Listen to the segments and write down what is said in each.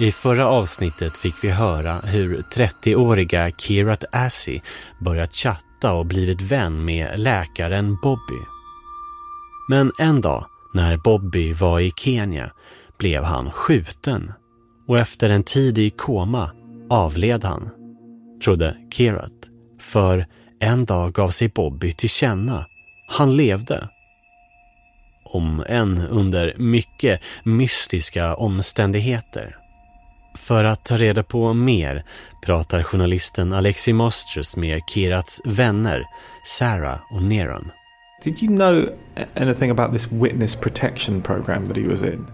I förra avsnittet fick vi höra hur 30-åriga Kirat Assi börjat chatta och blivit vän med läkaren Bobby. Men en dag när Bobby var i Kenya blev han skjuten och efter en tid i koma avled han, trodde Kirat. För en dag gav sig Bobby till känna. Han levde. Om än under mycket mystiska omständigheter. För att ta reda på mer pratar journalisten Alexi Mostros med Kirats vänner Sarah och Neron. Did you know anything about this witness protection program that he was in?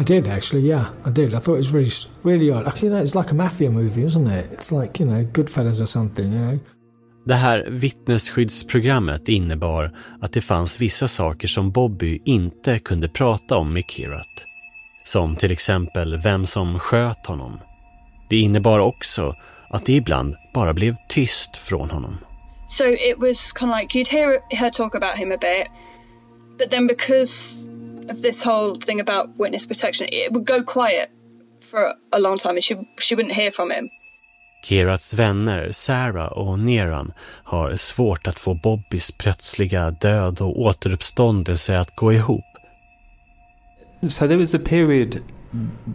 I did actually, yeah, I did. I thought it was really, really odd. Actually, you know, it's like a mafia movie, isn't it? It's like you know, Goodfellas or something, you know. Det här vittnesskyddsprogrammet innebar att det fanns vissa saker som Bobby inte kunde prata om med Kirat. Som till exempel vem som sköt honom. Det innebar också att det ibland bara blev tyst från honom. So it was kind of like you'd hear her talk about him a bit, but then because of this whole thing about witness protection, it would go quiet for a long time and she, she wouldn't hear from him. Kirats vänner Sarah och Neran har svårt att få Bobbys plötsliga död och återuppståndelse att gå ihop. So there was a period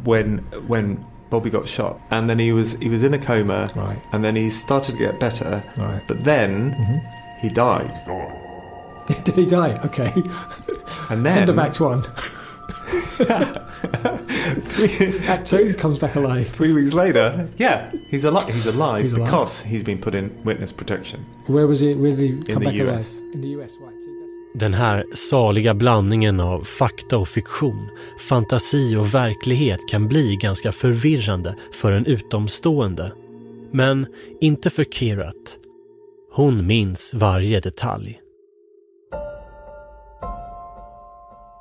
when when Bobby got shot, and then he was he was in a coma, Right. and then he started to get better, Right. but then mm-hmm. he died, Did he die? Okay. and then End of Act One. Act Two he comes back alive. three weeks later, yeah, he's alive. He's alive He's alive. because he's been put in witness protection. Where was he? Where did he come the back alive? US. In the US, right? Den här saliga blandningen av fakta och fiktion, fantasi och verklighet kan bli ganska förvirrande för en utomstående. Men inte för Kirat. Hon minns varje detalj.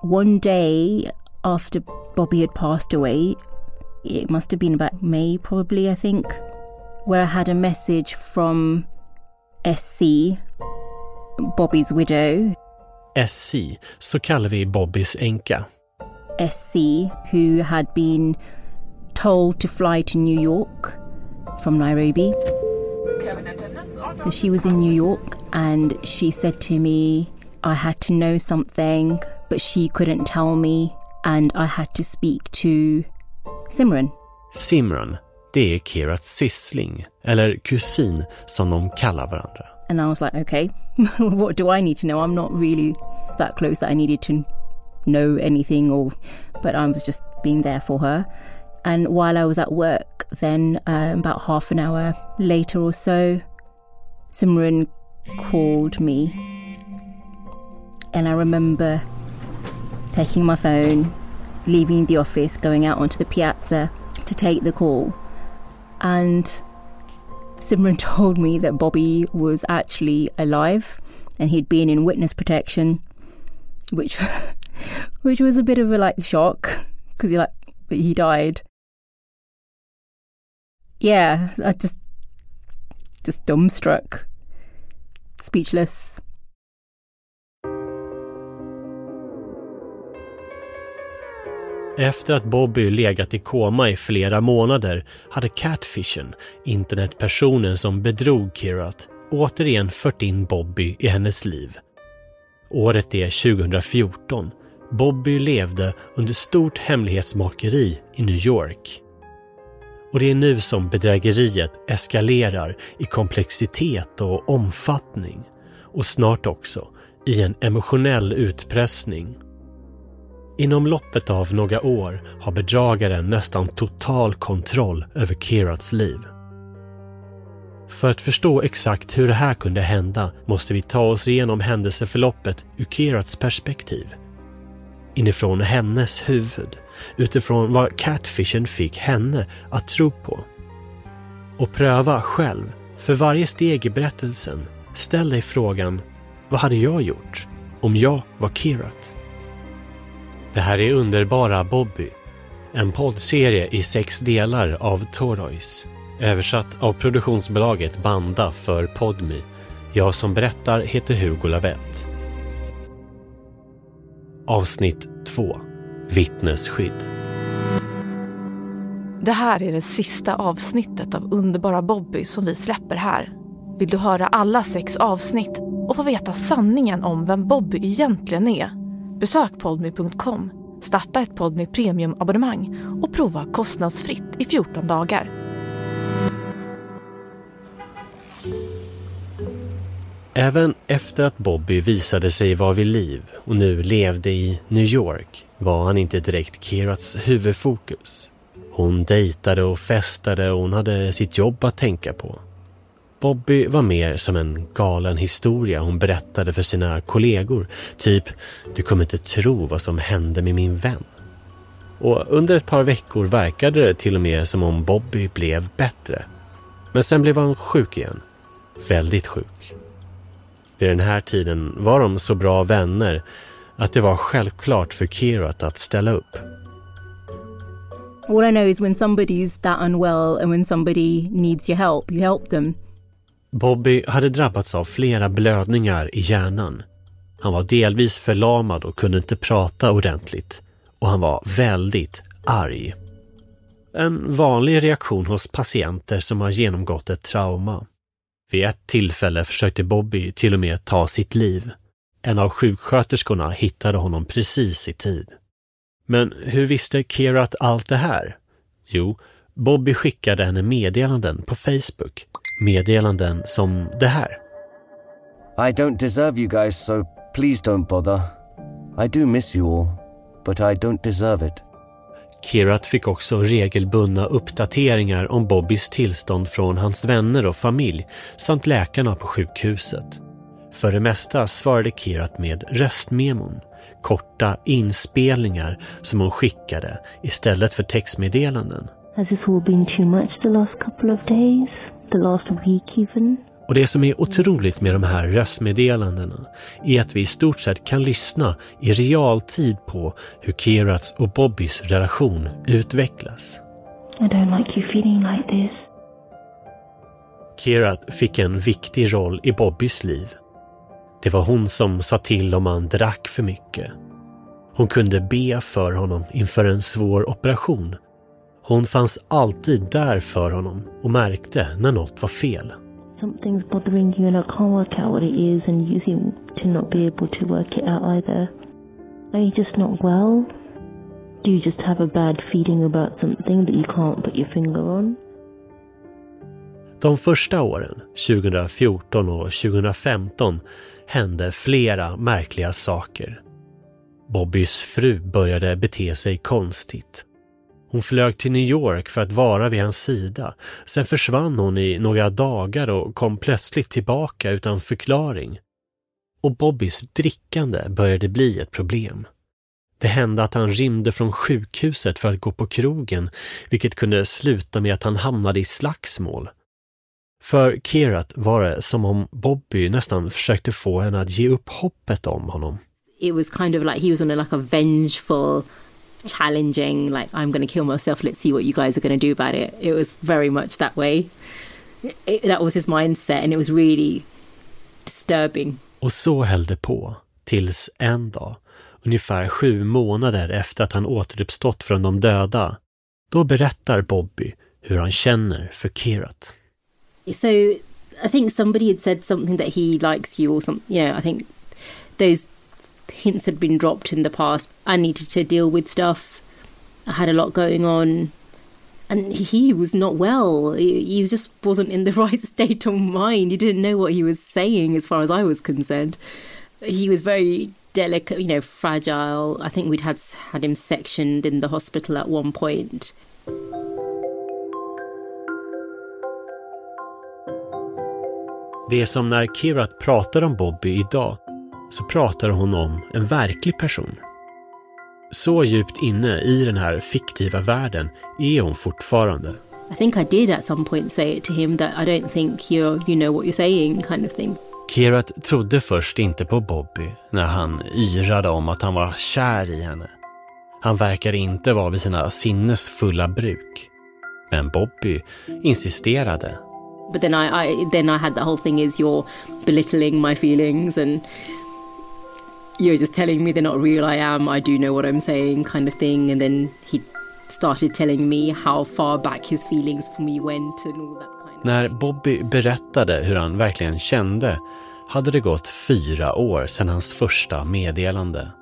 one day after Bobby had passed away, it must have been about May, probably, I think, where I had a message from SC, Bobby's widow, SC, så kallar vi Bobbys änka. SC, who had been told to fly to New York from Nairobi. So she was in New York and she said to me, I had to know something, but she couldn't tell me, and I had to speak to Simran. Simran, det är Kirats syssling, eller kusin som de kallar varandra. And I was like, okay, what do I need to know? I'm not really that close that I needed to know anything, or but I was just being there for her. And while I was at work, then um, about half an hour later or so, Simran called me, and I remember taking my phone, leaving the office, going out onto the piazza to take the call, and Simran told me that Bobby was actually alive and he'd been in witness protection, which which was a bit of a like shock because he like but he died. Yeah, I just just dumbstruck, speechless. Efter att Bobby legat i koma i flera månader hade Catfishen, internetpersonen som bedrog Kirat, återigen fört in Bobby i hennes liv. Året är 2014. Bobby levde under stort hemlighetsmakeri i New York. Och det är nu som bedrägeriet eskalerar i komplexitet och omfattning. Och snart också i en emotionell utpressning. Inom loppet av några år har bedragaren nästan total kontroll över Kirats liv. För att förstå exakt hur det här kunde hända måste vi ta oss igenom händelseförloppet ur Kirats perspektiv. Inifrån hennes huvud, utifrån vad Catfishen fick henne att tro på. Och pröva själv, för varje steg i berättelsen, ställ dig frågan, vad hade jag gjort om jag var Kirat? Det här är Underbara Bobby, en poddserie i sex delar av Toroys. Översatt av produktionsbolaget Banda för Podmi. Jag som berättar heter Hugo Lavett. Avsnitt 2. Vittnesskydd. Det här är det sista avsnittet av Underbara Bobby som vi släpper här. Vill du höra alla sex avsnitt och få veta sanningen om vem Bobby egentligen är? Besök podmy.com, starta ett Podmy Premium-abonnemang och prova kostnadsfritt i 14 dagar. Även efter att Bobby visade sig vara vid liv och nu levde i New York var han inte direkt Kirats huvudfokus. Hon dejtade och festade och hon hade sitt jobb att tänka på. Bobby var mer som en galen historia hon berättade för sina kollegor. Typ, du kommer inte tro vad som hände med min vän. Och under ett par veckor verkade det till och med som om Bobby blev bättre. Men sen blev han sjuk igen. Väldigt sjuk. Vid den här tiden var de så bra vänner att det var självklart för Kirat att ställa upp. All I know is when somebody's that unwell and when somebody needs your help, you help them. Bobby hade drabbats av flera blödningar i hjärnan. Han var delvis förlamad och kunde inte prata ordentligt. Och han var väldigt arg. En vanlig reaktion hos patienter som har genomgått ett trauma. Vid ett tillfälle försökte Bobby till och med ta sitt liv. En av sjuksköterskorna hittade honom precis i tid. Men hur visste Kerat allt det här? Jo, Bobby skickade henne meddelanden på Facebook. Meddelanden som det här. I don't deserve you guys, so please don't bother. I do miss you all, but I don't deserve it. Kirat fick också regelbundna uppdateringar om Bobbys tillstånd från hans vänner och familj samt läkarna på sjukhuset. För det mesta svarade Kirat med röstmemon, korta inspelningar som hon skickade istället för textmeddelanden. Has this all been too much the last couple of days? The last week even? Och det som är otroligt med de här röstmeddelandena är att vi i stort sett kan lyssna i realtid på hur Kirats och Bobbys relation utvecklas. I don't like you feeling like this. Kirat fick en viktig roll i Bobbys liv. Det var hon som sa till om han drack för mycket. Hon kunde be för honom inför en svår operation. Hon fanns alltid där för honom och märkte när något var fel. Something's bothering you and I can't work out what it is and you seem to not be able to work it out either. Are you just not well? Do you just have a bad feeling about something that you can't put your finger on? De första åren, 2014 och 2015, hände flera märkliga saker. Bobbys fru började bete sig konstigt. Hon flög till New York för att vara vid hans sida. Sen försvann hon i några dagar och kom plötsligt tillbaka utan förklaring. Och Bobbys drickande började bli ett problem. Det hände att han rymde från sjukhuset för att gå på krogen, vilket kunde sluta med att han hamnade i slagsmål. För Kerat var det som om Bobby nästan försökte få henne att ge upp hoppet om honom. It was kind of like he was on a like a vengeful challenging, like, I'm going to kill myself, let's see what you guys are going to do about it. It was very much that way. It, that was his mindset and it was really disturbing. Och så höll det på, tills en dag, ungefär sju månader efter att han återuppstått från de döda, då berättar Bobby hur han känner för Kirat. So I think somebody had said something that he likes you or something, you know, I think those hints had been dropped in the past. I needed to deal with stuff. I had a lot going on. And he was not well. He, just wasn't in the right state of mind. He didn't know what he was saying, as far as I was concerned. He was very delicate, you know, fragile. I think we'd had had him sectioned in the hospital at one point. Det som när Kirat pratar om Bobby idag så pratar hon om en verklig person. Så djupt inne i den här fiktiva världen är hon fortfarande. I think I did at some point say it to him that I don't think you you know what you're saying kind of thing. Kirat trodde först inte på Bobby när han yrade om att han var kär i henne. Han verkade inte vara vid sina sinnesfulla bruk. Men Bobby insisterade. But then I, I then I had the whole thing is you're belittling my feelings and you're just telling me they're not real, I am, I do know what I'm saying, kind of thing. And then he started telling me how far back his feelings for me went and all that kind of När Bobby berättade hur han verkligen kände hade det gått fyra år sedan hans första meddelande.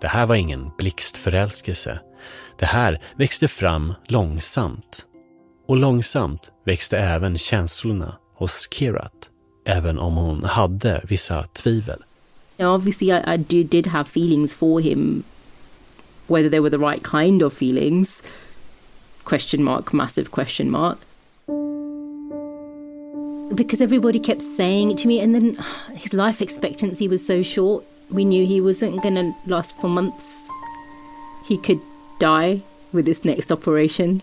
Det här var ingen blixtförälskelse. Det här växte fram långsamt. Och långsamt växte även känslorna hos Kirat, även om hon hade vissa tvivel. Now, obviously, I, I do, did have feelings for him, whether they were the right kind of feelings. Question mark, massive question mark. Because everybody kept saying it to me, and then his life expectancy was so short. We knew he wasn't going to last for months. He could die with this next operation.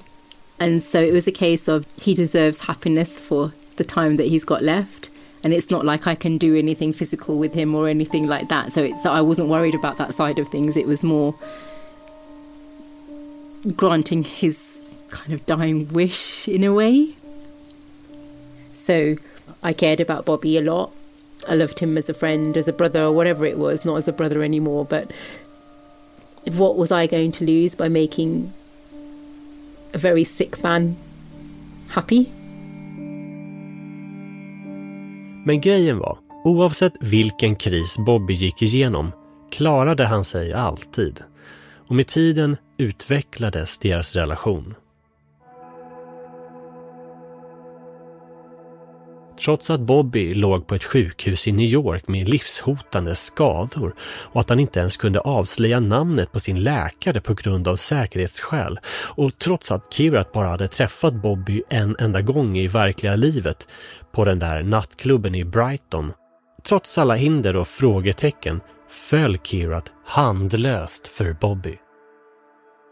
And so it was a case of he deserves happiness for the time that he's got left. And it's not like I can do anything physical with him or anything like that. So it's I wasn't worried about that side of things. It was more granting his kind of dying wish in a way. So I cared about Bobby a lot. I loved him as a friend, as a brother, or whatever it was, not as a brother anymore. But what was I going to lose by making a very sick man happy? Men grejen var, oavsett vilken kris Bobby gick igenom klarade han sig alltid. Och med tiden utvecklades deras relation. Trots att Bobby låg på ett sjukhus i New York med livshotande skador och att han inte ens kunde avslöja namnet på sin läkare på grund av säkerhetsskäl och trots att Kirat bara hade träffat Bobby en enda gång i verkliga livet på den där nattklubben i Brighton. Trots alla hinder och frågetecken föll Kirat handlöst för Bobby.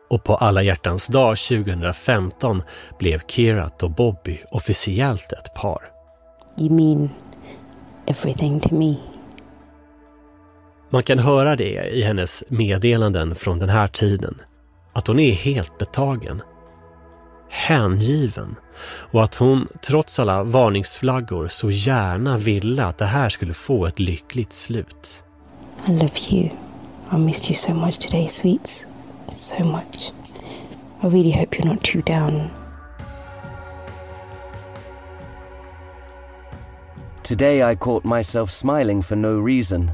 Och på alla hjärtans dag 2015 blev Kirat och Bobby officiellt ett par. You mean everything to me. Man kan höra det i hennes meddelanden från den här tiden. Att hon är helt betagen. Hängiven. Och att hon, trots alla varningsflaggor, så gärna ville att det här skulle få ett lyckligt slut. I love you. I missed you so much today, sweets. So much. I really hope you're not too down. Today I caught myself smiling for no reason.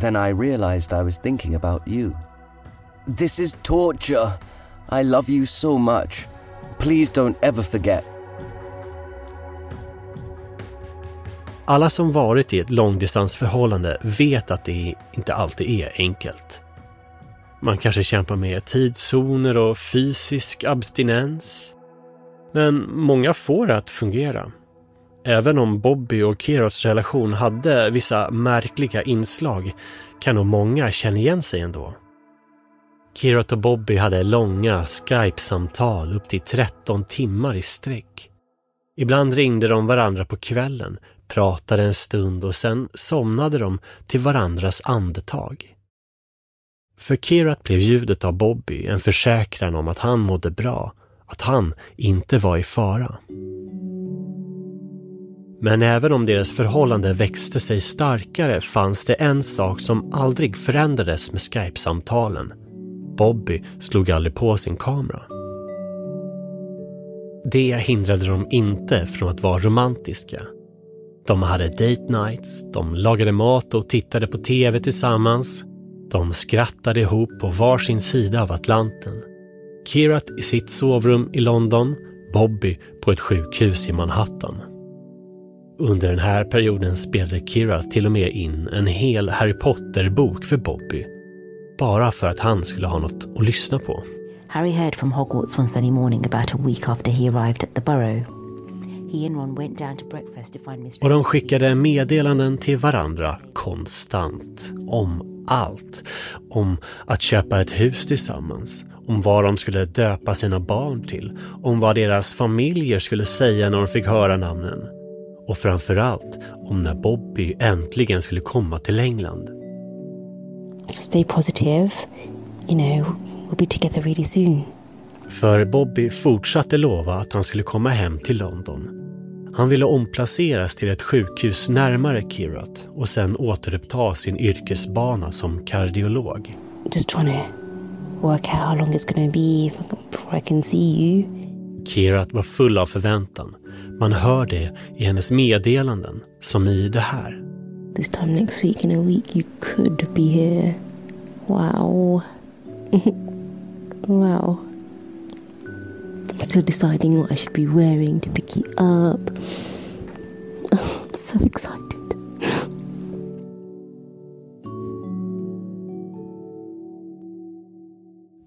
Then I realized I was thinking about you. This is torture. I love you so much. Please don't ever forget. Alla som varit i ett långdistansförhållande vet att det inte alltid är enkelt. Man kanske kämpar med tidszoner och fysisk abstinens. Men många får det att fungera. Även om Bobby och Kiros relation hade vissa märkliga inslag kan nog många känna igen sig ändå. Kirot och Bobby hade långa Skype-samtal upp till 13 timmar i sträck. Ibland ringde de varandra på kvällen, pratade en stund och sen somnade de till varandras andetag. För Kirat blev ljudet av Bobby en försäkran om att han mådde bra, att han inte var i fara. Men även om deras förhållande växte sig starkare fanns det en sak som aldrig förändrades med Skype-samtalen. Bobby slog aldrig på sin kamera. Det hindrade dem inte från att vara romantiska. De hade date nights, de lagade mat och tittade på TV tillsammans. De skrattade ihop på varsin sida av Atlanten. Kirat i sitt sovrum i London, Bobby på ett sjukhus i Manhattan. Under den här perioden spelade Kira till och med in en hel Harry Potter-bok för Bobby. Bara för att han skulle ha något att lyssna på. Harry heard from Hogwarts one sunny morning about a week after he arrived at the Burrow. He and Ron went down to breakfast to find Mr. Och de skickade meddelanden till varandra konstant. Om allt. Om att köpa ett hus tillsammans. Om vad de skulle döpa sina barn till. Om vad deras familjer skulle säga när de fick höra namnen. Och framförallt om när Bobby äntligen skulle komma till England. Stay positive. You know, we'll be together really soon. För Bobby fortsatte lova att han skulle komma hem till London. Han ville omplaceras till ett sjukhus närmare Kirat och sen återuppta sin yrkesbana som kardiolog. Just trying to work out how long it's to be before I can see you. Kirat var full av förväntan. Man hör det i hennes meddelanden, som i det här. This time next week in a week you could be here. Wow. wow. Still deciding what I should be wearing to pick you up. I'm so excited.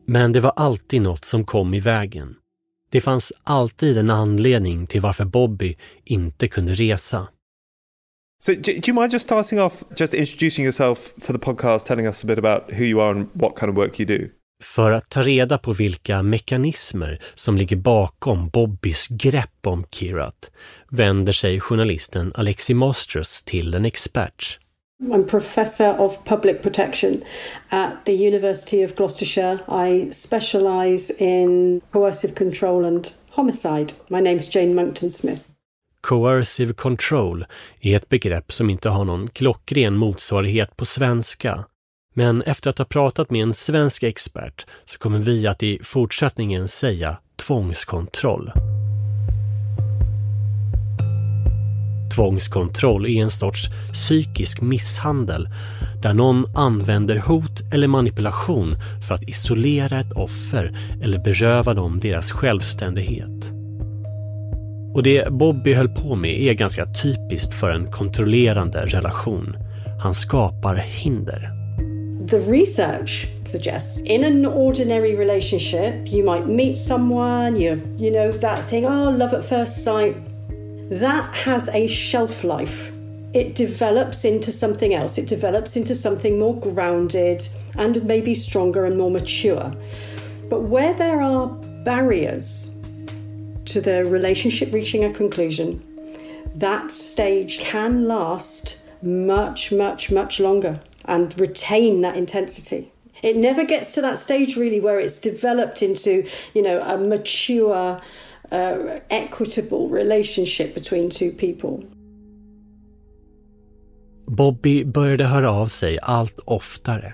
Men det var alltid något som kom i vägen. Det fanns alltid en anledning till varför Bobby inte kunde resa. So, do, do, you mind just starting off, just introducing yourself for the podcast, telling us a bit about who you are and what kind of work you do? För att ta reda på vilka mekanismer som ligger bakom Bobbys grepp om Kirat vänder sig journalisten Alexi Mostros till en expert. I'm professor of public protection at the University of Gloucestershire. I specialise in coercive control and homicide. My name's Jane Monkton Smith. Coercive control är ett begrepp som inte har någon klockren motsvarighet på svenska. Men efter att ha pratat med en svensk expert så kommer vi att i fortsättningen säga tvångskontroll. Tvångskontroll är en sorts psykisk misshandel där någon använder hot eller manipulation för att isolera ett offer eller beröva dem deras självständighet. Och det Bobby höll på med är ganska typiskt för en kontrollerande relation. Han skapar hinder. The research suggests in an ordinary relationship you might meet someone, you you know that thing, oh love at first sight. That has a shelf life. It develops into something else. It develops into something more grounded and maybe stronger and more mature. But where there are barriers to the relationship reaching a conclusion, that stage can last much, much, much longer and retain that intensity. It never gets to that stage really where it's developed into, you know, a mature, uh, equitable relationship between two people. Bobby började höra av sig allt oftare.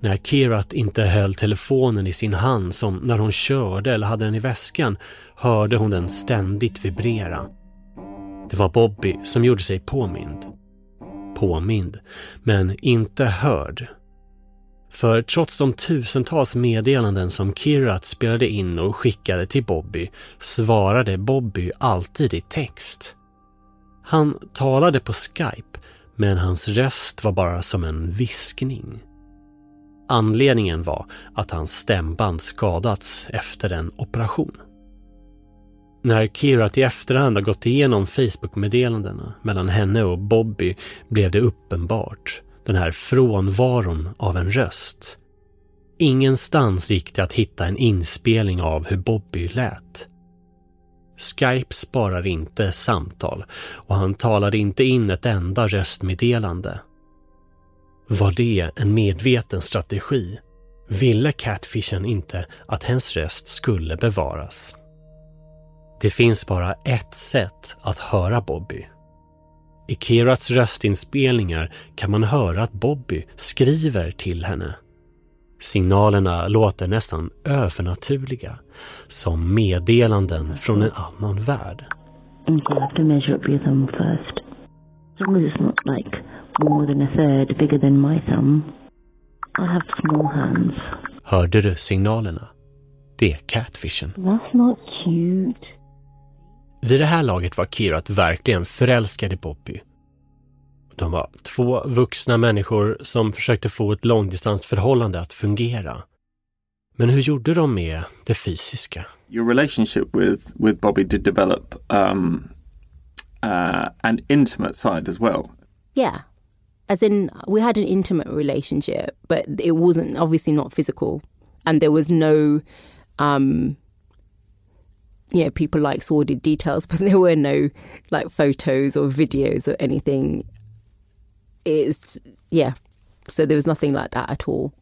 När Kirat inte höll telefonen i sin hand som när hon körde eller hade den i väskan hörde hon den ständigt vibrera. Det var Bobby som gjorde sig påmind. Påmind, men inte hörd. För trots de tusentals meddelanden som Kirat spelade in och skickade till Bobby svarade Bobby alltid i text. Han talade på Skype, men hans röst var bara som en viskning. Anledningen var att hans stämband skadats efter en operation. När Kirat i efterhand har gått igenom Facebook-meddelandena mellan henne och Bobby blev det uppenbart. Den här frånvaron av en röst. Ingenstans gick det att hitta en inspelning av hur Bobby lät. Skype sparar inte samtal och han talade inte in ett enda röstmeddelande. Var det en medveten strategi? Ville Catfishen inte att hens röst skulle bevaras? Det finns bara ett sätt att höra Bobby. I Kirats röstinspelningar kan man höra att Bobby skriver till henne. Signalerna låter nästan övernaturliga, som meddelanden från en annan värld. I'm gonna have to measure up your thumb first. As long as it's not like more than a third bigger than my thumb. I have small hands. Hörde du signalerna? Det är catfishen. That's not cute. Vid det här laget var Kirat verkligen förälskad i Bobby. De var två vuxna människor som försökte få ett långdistansförhållande att fungera. Men hur gjorde de med det fysiska? Your relationship with, with Bobby did develop um, uh, an intimate side as well. Yeah. As in, we had an intimate relationship, but it wasn't obviously not physical. And there was no, um, you know, people like sordid details, but there were no like photos or videos or anything. It's, yeah. So there was nothing like that at all.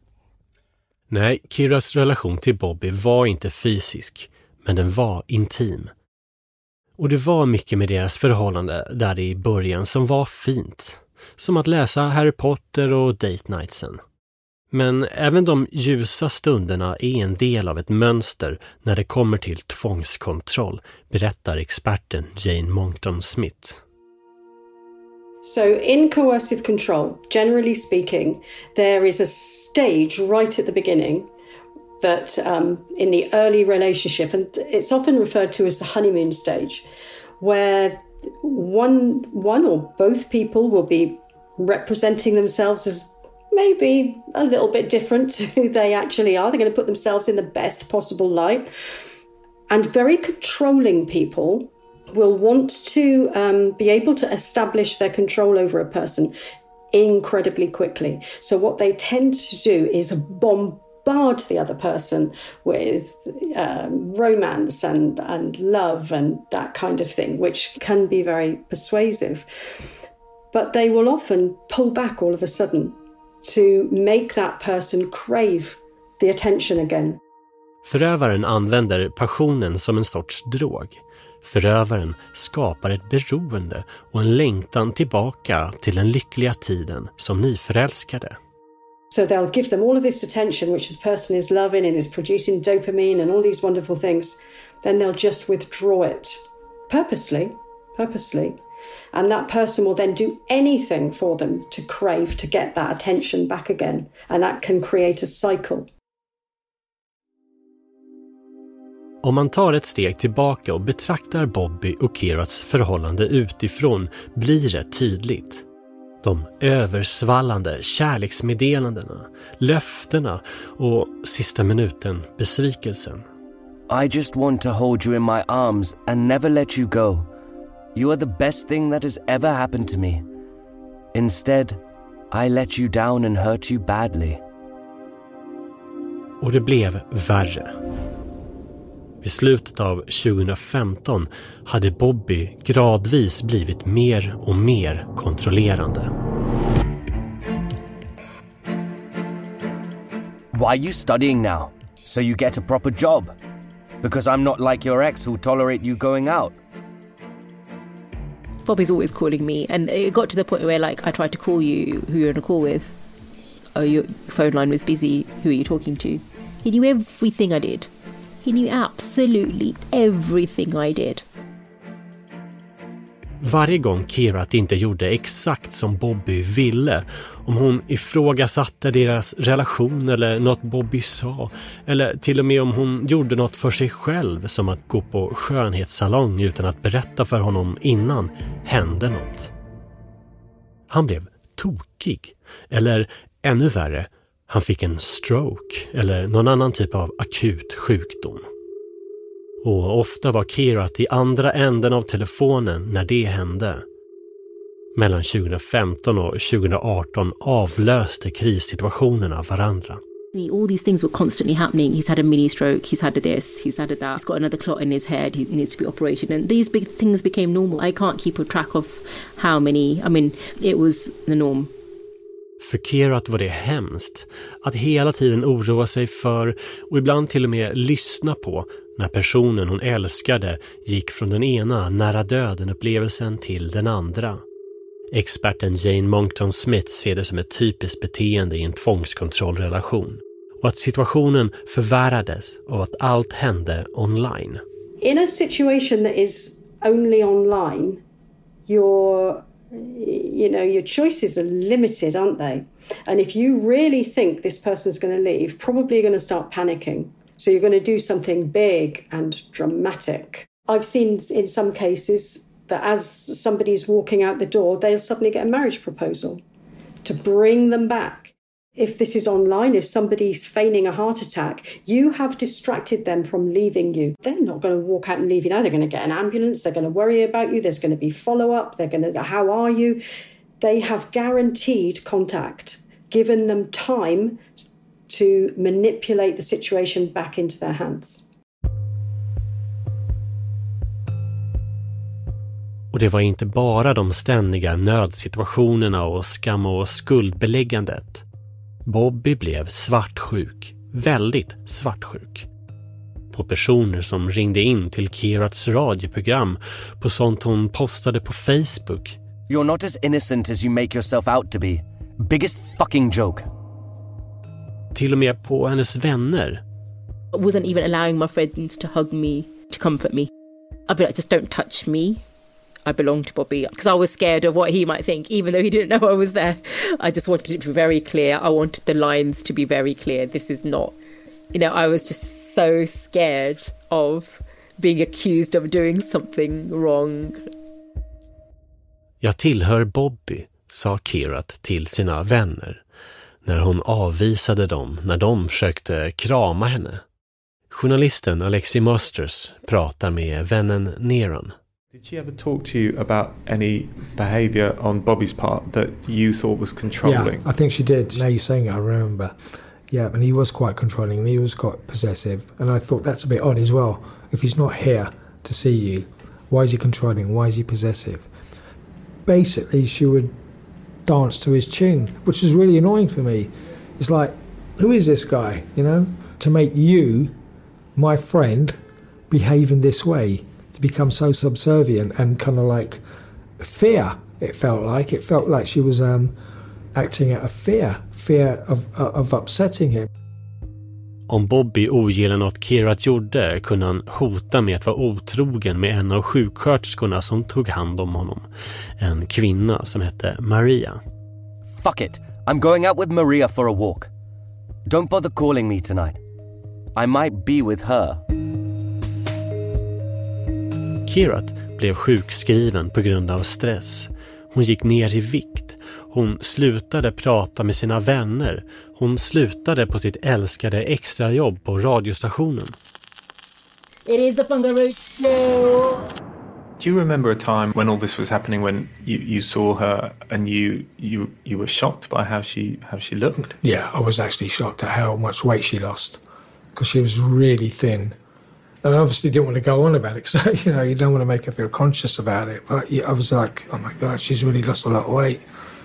Nej, Kiras relation till Bobby var inte fysisk, men den var intim. Och det var mycket med deras förhållande där i början som var fint. Som att läsa Harry Potter och date nightsen. Men även de ljusa stunderna är en del av ett mönster när det kommer till tvångskontroll, berättar experten Jane Monkton Smith. So, in coercive control, generally speaking, there is a stage right at the beginning that um, in the early relationship, and it's often referred to as the honeymoon stage, where one, one or both people will be representing themselves as maybe a little bit different to who they actually are. They're going to put themselves in the best possible light. And very controlling people will want to um, be able to establish their control over a person incredibly quickly. So, what they tend to do is bombard the other person with um, romance and, and love and that kind of thing, which can be very persuasive. But they will often pull back all of a sudden to make that person crave the attention again. Förövaren använder passionen som en sorts drog. Förövaren skapar ett beroende och en längtan tillbaka till den lyckliga tiden som nyförälskade. So they'll give them all of this attention which the person is loving and is producing dopamine and all these wonderful things. Then they'll just withdraw it purposely, purposely. And that person will then do anything for them to crave to get that attention back again. And that can create a cycle. Om man tar ett steg tillbaka och betraktar Bobby och Kirats förhållande utifrån blir det tydligt. De översvallande kärleksmeddelandena, löftena och sista minuten besvikelsen. I just want to hold you in my arms and never let you go. You are the best thing that has ever happened to me. Instead, I let you down and hurt you badly. Och det blev värre. Vid slutet av 2015 hade Bobby gradvis blivit mer och mer kontrollerande. Why are you studying now? So you get a proper job? Because I'm not like your ex who'll tolerate you going out. Bobby's always calling me, and it got to the point where, like, I tried to call you, who you're on a call with. Oh, your phone line was busy. Who are you talking to? He knew everything I did. He knew absolutely everything I did. Varje gång Kirat inte gjorde exakt som Bobby ville, om hon ifrågasatte deras relation eller något Bobby sa, eller till och med om hon gjorde något för sig själv som att gå på skönhetssalong utan att berätta för honom innan, hände något. Han blev tokig, eller ännu värre, han fick en stroke eller någon annan typ av akut sjukdom. Och ofta var Kirat i andra änden av telefonen när det hände. Mellan 2015 och 2018 avlöste krissituationerna varandra. All these things were constantly happening. He's had a mini stroke, he's had a this, he's had a that, he's got another clot in his head, he needs to be operated. And these big things became normal. I can't keep a track of how many, I mean, it was the norm. För Kerat var det hemskt att hela tiden oroa sig för och ibland till och med lyssna på när personen hon älskade gick från den ena nära döden-upplevelsen till den andra. Experten Jane Monkton Smith ser det som ett typiskt beteende i en tvångskontrollrelation och att situationen förvärrades av att allt hände online. In a situation that is only online, you're you know, your choices are limited, aren't they? And if you really think this person's going to leave, probably you're going to start panicking. So you're going to do something big and dramatic. I've seen in some cases that as somebody's walking out the door, they'll suddenly get a marriage proposal to bring them back if this is online, if somebody's feigning a heart attack, you have distracted them from leaving you. They're not going to walk out and leave you now. They're going to get an ambulance. They're going to worry about you. There's going to be follow up. They're going to, how are you? They have guaranteed contact, given them time to manipulate the situation back into their hands. Och det var inte bara de ständiga nödsituationerna och skam och skuldbeläggandet. Bobby blev svartsjuk. Väldigt svartsjuk. På personer som ringde in till Kirats radioprogram, på sånt hon postade på Facebook. You're not as innocent as you make yourself out to be. Biggest fucking joke. till och med på hennes vänner. I wasn't even allowing my friends to hug me, to comfort me. I'd be like, just don't touch me. I belong to Bobby because I was scared of what he might think, even though he didn't know I was there. I just wanted it to be very clear. I wanted the lines to be very clear. This is not, you know, I was just so scared of being accused of doing something wrong. Jag tillhör Bobby, sa Kirat till sina vänner när hon avvisade dem när de försökte krama henne. Journalisten Alexi Masters pratar med vännen Neron. Did she ever talk to you about any behaviour on Bobby's part that you thought was controlling? Yeah, I think she did. Now you're saying it, I remember. Yeah, and he was quite controlling and he was quite possessive. And I thought that's a bit odd as well. If he's not here to see you, why is he controlling? Why is he possessive? Basically, she would dance to his tune, which was really annoying for me. It's like, who is this guy, you know? To make you, my friend, behave in this way, to become so subservient and kind of like fear, it felt like. It felt like she was um, acting out of fear, fear of, of upsetting him. Om Bobby ogillade något Kirat gjorde kunde han hota med att vara otrogen med en av sjuksköterskorna som tog hand om honom. En kvinna som hette Maria. Fuck it. I'm going out with Maria for a walk. Don't bother calling me tonight. I might be with her. Kirat blev sjukskriven på grund av stress. Hon gick ner i vikt. Hon slutade prata med sina vänner. Hon slutade på sitt älskade extrajobb på radiostationen. It is the Fungaroo Show. Do you remember a time when all this was happening when you, you saw her and you, you you were shocked by how she how she looked? Yeah, I was actually shocked at how much weight she lost because she was really thin. And I obviously didn't want to go on about it because you know you don't want to make her feel conscious about it. But I was like, oh my god, she's really lost a lot of weight.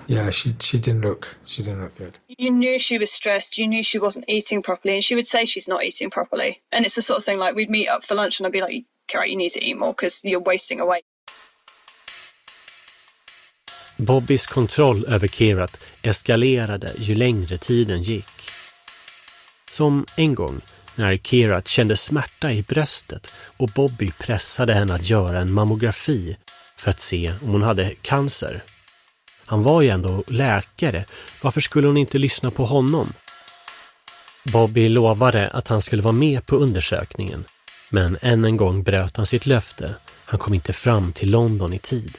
Yeah, she she didn't look she didn't look good. You knew she was stressed. You knew she wasn't eating properly, and she would say she's not eating properly. And it's the sort of thing like we'd meet up for lunch, and I'd be like, "Carrot, you need to eat more because you're wasting away." Bobbys kontroll över Kirat eskalerade ju längre tiden gick. Som en gång när Kirat kände smärta i bröstet och Bobby pressade henne att göra en mammografi för att se om hon hade cancer. Han var ju ändå läkare. Varför skulle hon inte lyssna på honom? Bobby lovade att han skulle vara med på undersökningen. Men än en gång bröt han sitt löfte. Han kom inte fram till London i tid.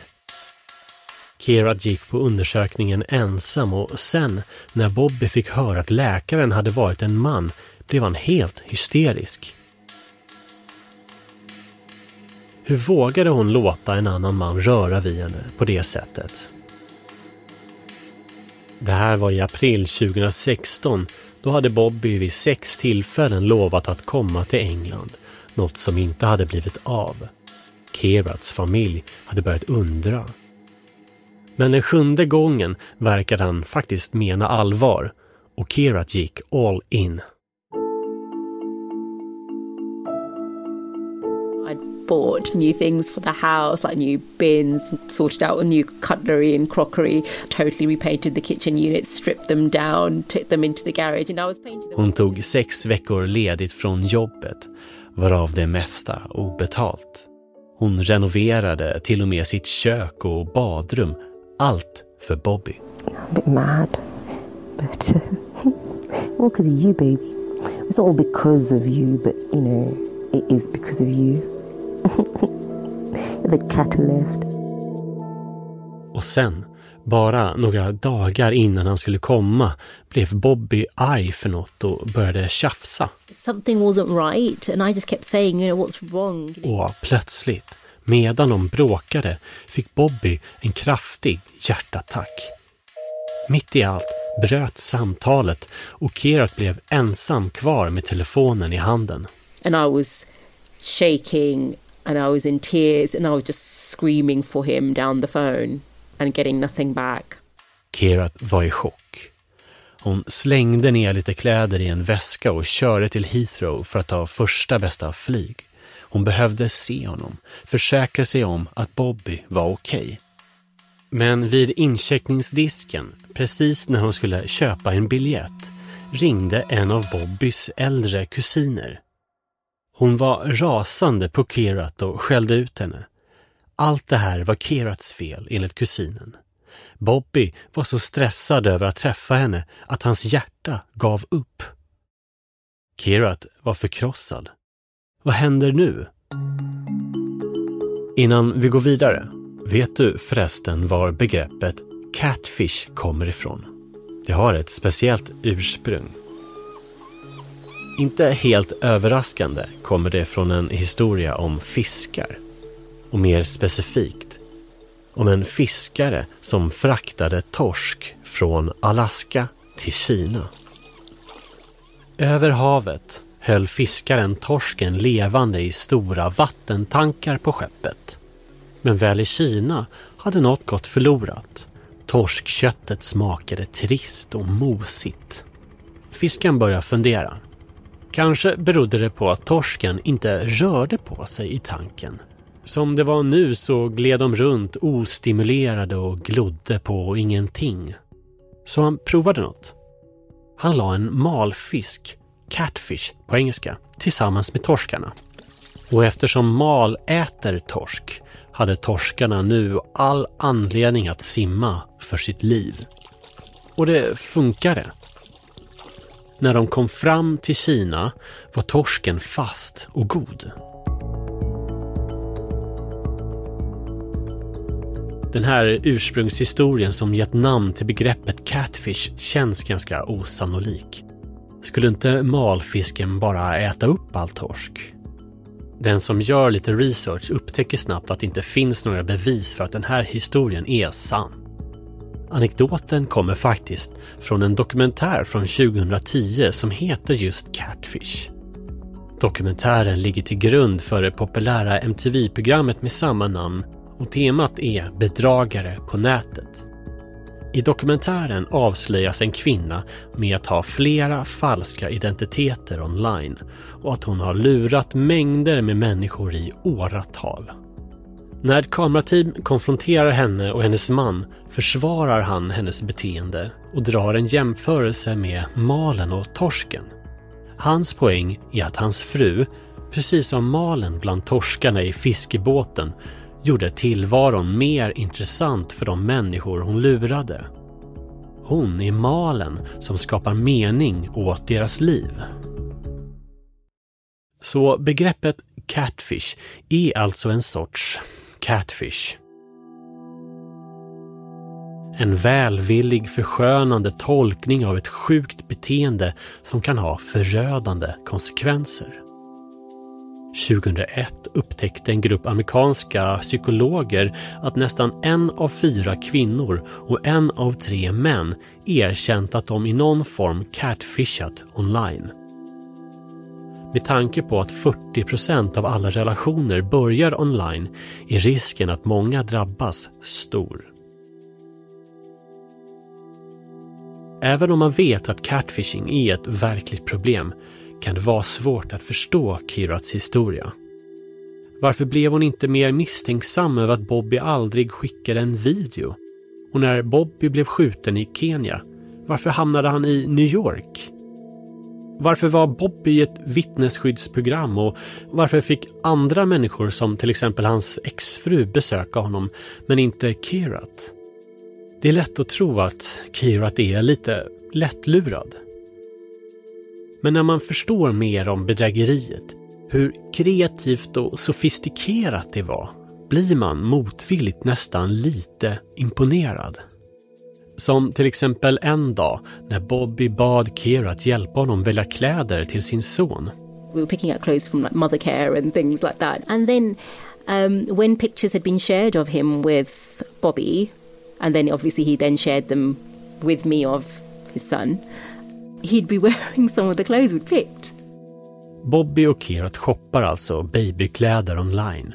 Kerat gick på undersökningen ensam och sen, när Bobby fick höra att läkaren hade varit en man, blev han helt hysterisk. Hur vågade hon låta en annan man röra vid henne på det sättet? Det här var i april 2016. Då hade Bobby vid sex tillfällen lovat att komma till England. Något som inte hade blivit av. Kerats familj hade börjat undra. Men den sjunde gången verkade han faktiskt mena allvar och Kerat gick all in. Bought new things for the house, like new bins, sorted out new cutlery and crockery, totally repainted the kitchen units, stripped them down, took them into the garage and I was painting them. Hon tog sex veckor ledigt från jobbet, varav det mesta obetalt. Hon renoverade till och med sitt kök och badrum, allt för Bobby. I'm a bit mad, but all because of you, baby. It's not all because of you, but you know, it is because of you. the catalyst. Och sen, bara några dagar innan han skulle komma, blev Bobby arg för något och började tjafsa. Something wasn't right and I just kept saying, you know, what's wrong? Och plötsligt, medan de bråkade, fick Bobby en kraftig hjärtattack. Mitt i allt bröt samtalet och Kerat blev ensam kvar med telefonen i handen. And I was shaking and I was in tears and I was just screaming for him down the phone and getting nothing back. Kerat var i chock. Hon slängde ner lite kläder i en väska och körde till Heathrow för att ta första bästa flyg. Hon behövde se honom, försäkra sig om att Bobby var okej. Okay. Men vid incheckningsdisken, precis när hon skulle köpa en biljett, ringde en av Bobbys äldre kusiner. Hon var rasande på Kerat och skällde ut henne. Allt det här var Kerats fel enligt kusinen. Bobby var så stressad över att träffa henne att hans hjärta gav upp. Kerat var förkrossad. Vad händer nu? Innan vi går vidare, vet du förresten var begreppet catfish kommer ifrån? Det har ett speciellt ursprung. Inte helt överraskande kommer det från en historia om fiskar. Och mer specifikt om en fiskare som fraktade torsk från Alaska till Kina. Över havet höll fiskaren torsken levande i stora vattentankar på skeppet. Men väl i Kina hade något gått förlorat. Torskköttet smakade trist och mosigt. Fisken började fundera. Kanske berodde det på att torsken inte rörde på sig i tanken. Som det var nu så gled de runt ostimulerade och glodde på ingenting. Så han provade något. Han la en malfisk, catfish på engelska, tillsammans med torskarna. Och eftersom mal äter torsk hade torskarna nu all anledning att simma för sitt liv. Och det funkade. När de kom fram till Kina var torsken fast och god. Den här ursprungshistorien som gett namn till begreppet catfish känns ganska osannolik. Skulle inte malfisken bara äta upp all torsk? Den som gör lite research upptäcker snabbt att det inte finns några bevis för att den här historien är sann. Anekdoten kommer faktiskt från en dokumentär från 2010 som heter just Catfish. Dokumentären ligger till grund för det populära MTV-programmet med samma namn och temat är bedragare på nätet. I dokumentären avslöjas en kvinna med att ha flera falska identiteter online och att hon har lurat mängder med människor i åratal. När ett kamerateam konfronterar henne och hennes man försvarar han hennes beteende och drar en jämförelse med malen och torsken. Hans poäng är att hans fru, precis som malen bland torskarna i fiskebåten, gjorde tillvaron mer intressant för de människor hon lurade. Hon är malen som skapar mening åt deras liv. Så begreppet catfish är alltså en sorts catfish. En välvillig förskönande tolkning av ett sjukt beteende som kan ha förödande konsekvenser. 2001 upptäckte en grupp amerikanska psykologer att nästan en av fyra kvinnor och en av tre män erkänt att de i någon form catfishat online. Med tanke på att 40 procent av alla relationer börjar online är risken att många drabbas stor. Även om man vet att catfishing är ett verkligt problem kan det vara svårt att förstå Kirats historia. Varför blev hon inte mer misstänksam över att Bobby aldrig skickade en video? Och när Bobby blev skjuten i Kenya, varför hamnade han i New York? Varför var Bobby i ett vittnesskyddsprogram och varför fick andra människor som till exempel hans exfru besöka honom men inte Kirat? Det är lätt att tro att Kirat är lite lättlurad. Men när man förstår mer om bedrägeriet, hur kreativt och sofistikerat det var, blir man motvilligt nästan lite imponerad. Som till exempel en dag när Bobby bad Kira att hjälpa honom välja kläder till sin son. We were picking out clothes from like mother care and things like that. And then um, when pictures had been shared of him with Bobby, and then obviously he then shared them with me of his son, he'd be wearing some of the clothes we'd picked. Bobby och Kirat shoppar alltså babykläder online.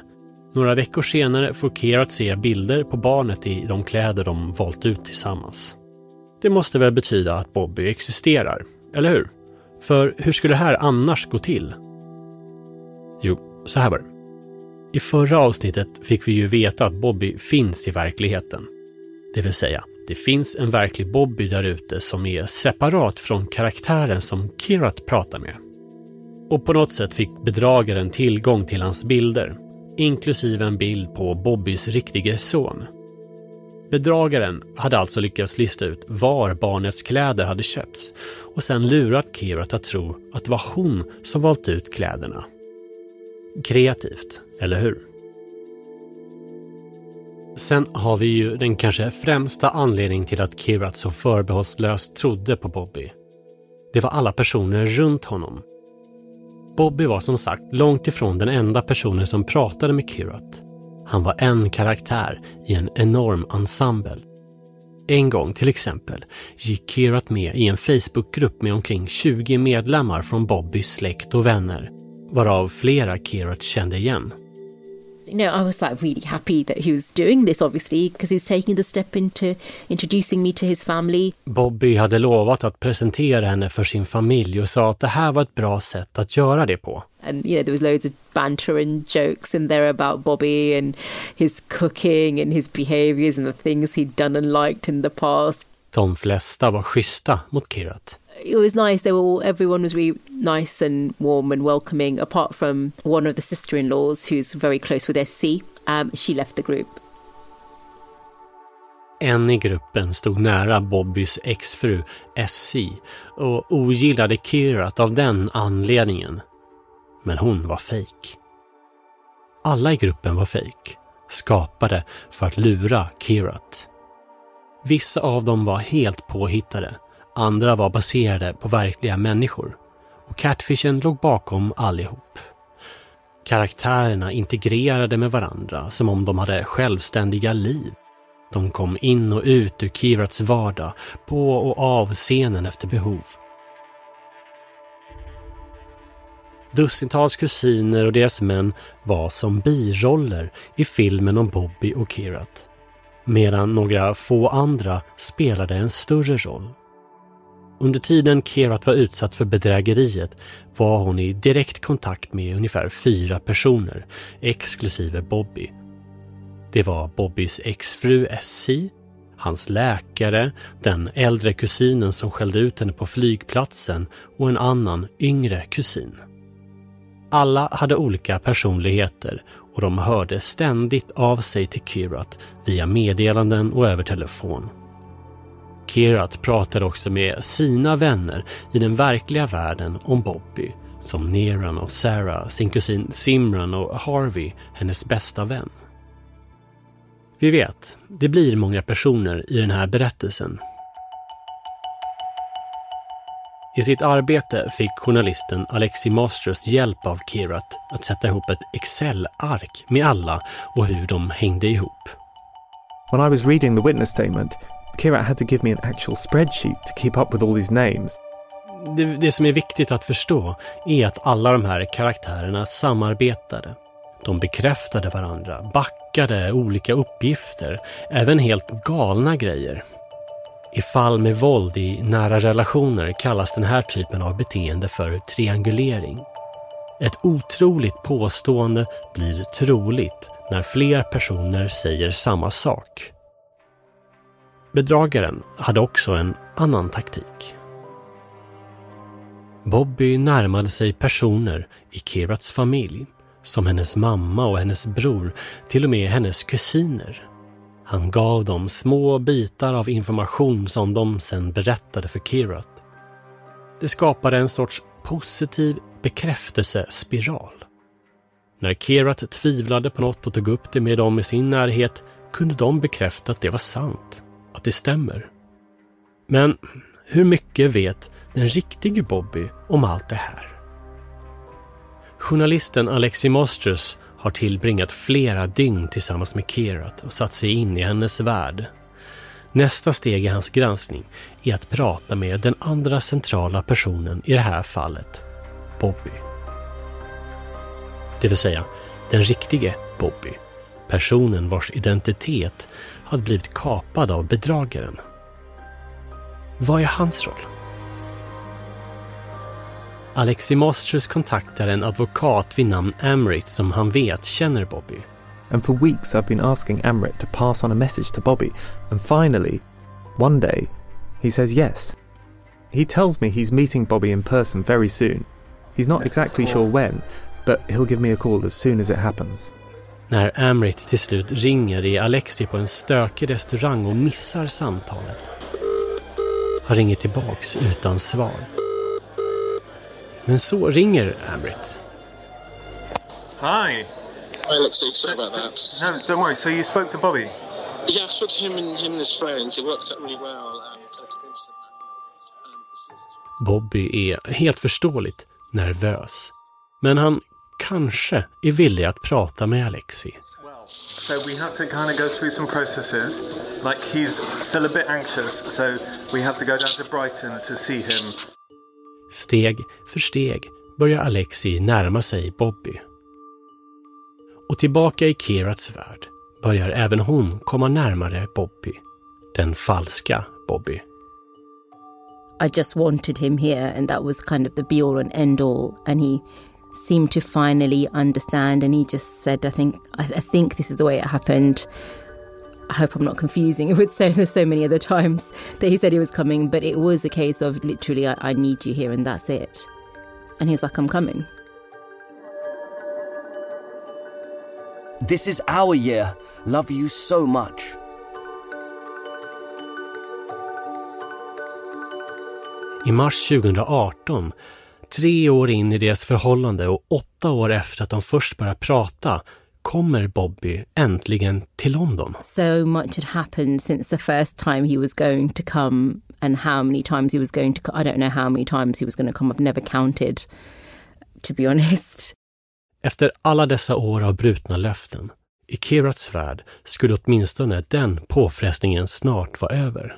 Några veckor senare får Kirat se bilder på barnet i de kläder de valt ut tillsammans. Det måste väl betyda att Bobby existerar, eller hur? För hur skulle det här annars gå till? Jo, så här var det. I förra avsnittet fick vi ju veta att Bobby finns i verkligheten. Det vill säga, det finns en verklig Bobby där ute som är separat från karaktären som Kirat pratar med. Och på något sätt fick bedragaren tillgång till hans bilder, inklusive en bild på Bobbys riktige son. Bedragaren hade alltså lyckats lista ut var barnets kläder hade köpts och sen lurat Kirat att tro att det var hon som valt ut kläderna. Kreativt, eller hur? Sen har vi ju den kanske främsta anledningen till att Kirat så förbehållslöst trodde på Bobby. Det var alla personer runt honom. Bobby var som sagt långt ifrån den enda personen som pratade med Kirat. Han var en karaktär i en enorm ensemble. En gång till exempel gick Kirat med i en Facebookgrupp med omkring 20 medlemmar från Bobbys släkt och vänner, varav flera Kirat kände igen. You know, I was like really happy that he was doing this, obviously, because he's taking the step into introducing me to his family. Bobby hade lovat att presentera henne för sin familj och sa att det här var ett bra sätt att göra det på. And, you know, there was loads of banter and jokes in there about Bobby and his cooking and his behaviors and the things he'd done and liked in the past. De flesta var schyssta mot Kirat. it was nice. They were all, everyone was really nice and warm and welcoming, apart from one of the sister-in-laws who's very close with SC. Um, she left the group. En i gruppen stod nära Bobbys exfru SC och ogillade Kirat av den anledningen. Men hon var fejk. Alla i gruppen var fejk, skapade för att lura Kirat. Vissa av dem var helt påhittade Andra var baserade på verkliga människor. Och Catfishen låg bakom allihop. Karaktärerna integrerade med varandra som om de hade självständiga liv. De kom in och ut ur Kirats vardag, på och av scenen efter behov. Dussintals kusiner och deras män var som biroller i filmen om Bobby och Kirat. Medan några få andra spelade en större roll. Under tiden Kerat var utsatt för bedrägeriet var hon i direkt kontakt med ungefär fyra personer, exklusive Bobby. Det var Bobbys exfru Essie, hans läkare, den äldre kusinen som skällde ut henne på flygplatsen och en annan yngre kusin. Alla hade olika personligheter och de hörde ständigt av sig till Kirat via meddelanden och över telefon. Kirat pratade också med sina vänner i den verkliga världen om Bobby, som Neran och Sarah, sin kusin Simran och Harvey, hennes bästa vän. Vi vet, det blir många personer i den här berättelsen. I sitt arbete fick journalisten Alexi Masters hjälp av Kirat att sätta ihop ett Excel-ark med alla och hur de hängde ihop. When I was reading the witness statement, Kirat had to give me an actual spreadsheet to keep up with all these names. Det, det som är viktigt att förstå är att alla de här karaktärerna samarbetade. De bekräftade varandra, backade olika uppgifter, även helt galna grejer. I fall med våld i nära relationer kallas den här typen av beteende för triangulering. Ett otroligt påstående blir troligt när fler personer säger samma sak. Bedragaren hade också en annan taktik. Bobby närmade sig personer i Kirats familj, som hennes mamma och hennes bror, till och med hennes kusiner. Han gav dem små bitar av information som de sen berättade för Kirat. Det skapade en sorts positiv bekräftelsespiral. När Kirat tvivlade på något och tog upp det med dem i sin närhet kunde de bekräfta att det var sant att det stämmer. Men hur mycket vet den riktige Bobby om allt det här? Journalisten Alexi Mosters har tillbringat flera dygn tillsammans med Kirat och satt sig in i hennes värld. Nästa steg i hans granskning är att prata med den andra centrala personen i det här fallet, Bobby. Det vill säga, den riktige Bobby. Personen vars identitet hade blivit kapad av bedragaren. Vad är hans roll? Alexi Mosters kontaktar en advokat vid namn Amrit som han vet känner Bobby. And for weeks I've been asking Amrit to pass on a message to Bobby, and finally One day, he says yes. He tells me he's meeting Bobby in person very soon. He's not exactly sure when, but he'll give me a call as soon as it happens. När Amrit till slut ringer är Alexi på en stökig restaurang och missar samtalet. Han ringer tillbaks utan svar. Men så ringer Amrit. Hi. Hi, Alexei. Sorry about that. No, don't worry. So you spoke to Bobby? Yeah, I spoke to him and him and his friends. It worked out really well. Um, um, Bobby är helt förståeligt nervös. Men han kanske är villig att prata med Alexi. So we have to kind of go through some processes. Like he's still a bit anxious, so we have to go down to Brighton to see him. Steg för steg börjar Alexi närma sig Bobby. Och tillbaka i Kirats värld börjar även hon komma närmare Bobby. Den falska Bobby. I just wanted him here, and that was kind of the be all and end all. And he seemed to finally understand, and he just said, "I think, I, I think this is the way it happened." I hope I'm not confusing it with so there's so many other times that he said he was coming, but it was a case of literally, I, I need you here, and that's it. And he was like, "I'm coming." This is our year. Love you so much. I mars 2018, tre år in i deras förhållande och åtta år efter att de först började prata, kommer Bobby äntligen till London. So much had happened since the first time he was going to come, and how many times he was going to. I don't know how many times he was going to come. I've never counted, to be honest. Efter alla dessa år av brutna löften, i Kirats värld skulle åtminstone den påfrestningen snart vara över.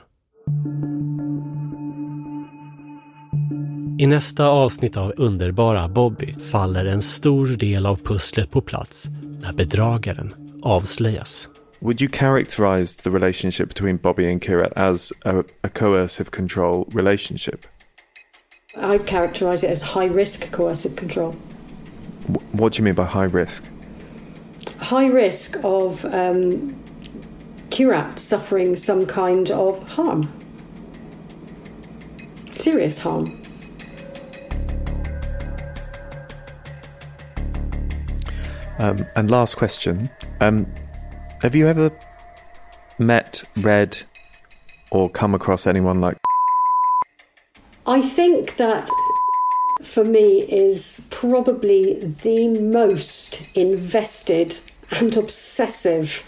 I nästa avsnitt av Underbara Bobby faller en stor del av pusslet på plats när bedragaren avslöjas. Would you characterize the relationship between Bobby and Kirat as a, a coercive control relationship? I'd characterise it as high risk coercive control. What do you mean by high risk? High risk of um, Kirat suffering some kind of harm, serious harm. Um, and last question: um, Have you ever met, read, or come across anyone like? I think that for me is probably the most invested and obsessive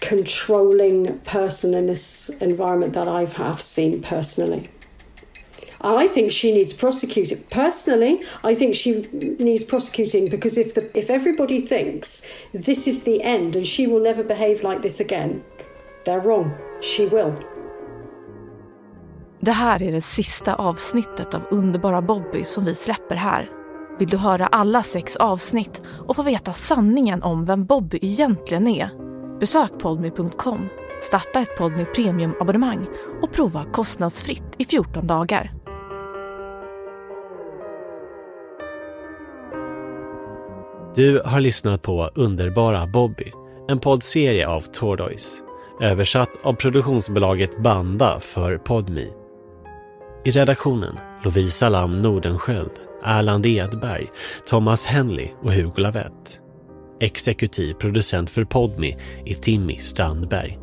controlling person in this environment that I've have seen personally. I think she needs prosecuting. Personally, I think she needs prosecuting because if the if everybody thinks this is the end and she will never behave like this again, they're wrong. She will. Det här är det sista avsnittet av Underbara Bobby som vi släpper här. Vill du höra alla sex avsnitt och få veta sanningen om vem Bobby egentligen är? Besök podmy.com, starta ett Podmy Premium-abonnemang och prova kostnadsfritt i 14 dagar. Du har lyssnat på Underbara Bobby, en poddserie av Tordoys Översatt av produktionsbolaget Banda för Podmi. I redaktionen Lovisa Lam Nordenskjöld, Erland Edberg, Thomas Henley och Hugo Lavett. Exekutiv producent för Podmi är Timmy Strandberg.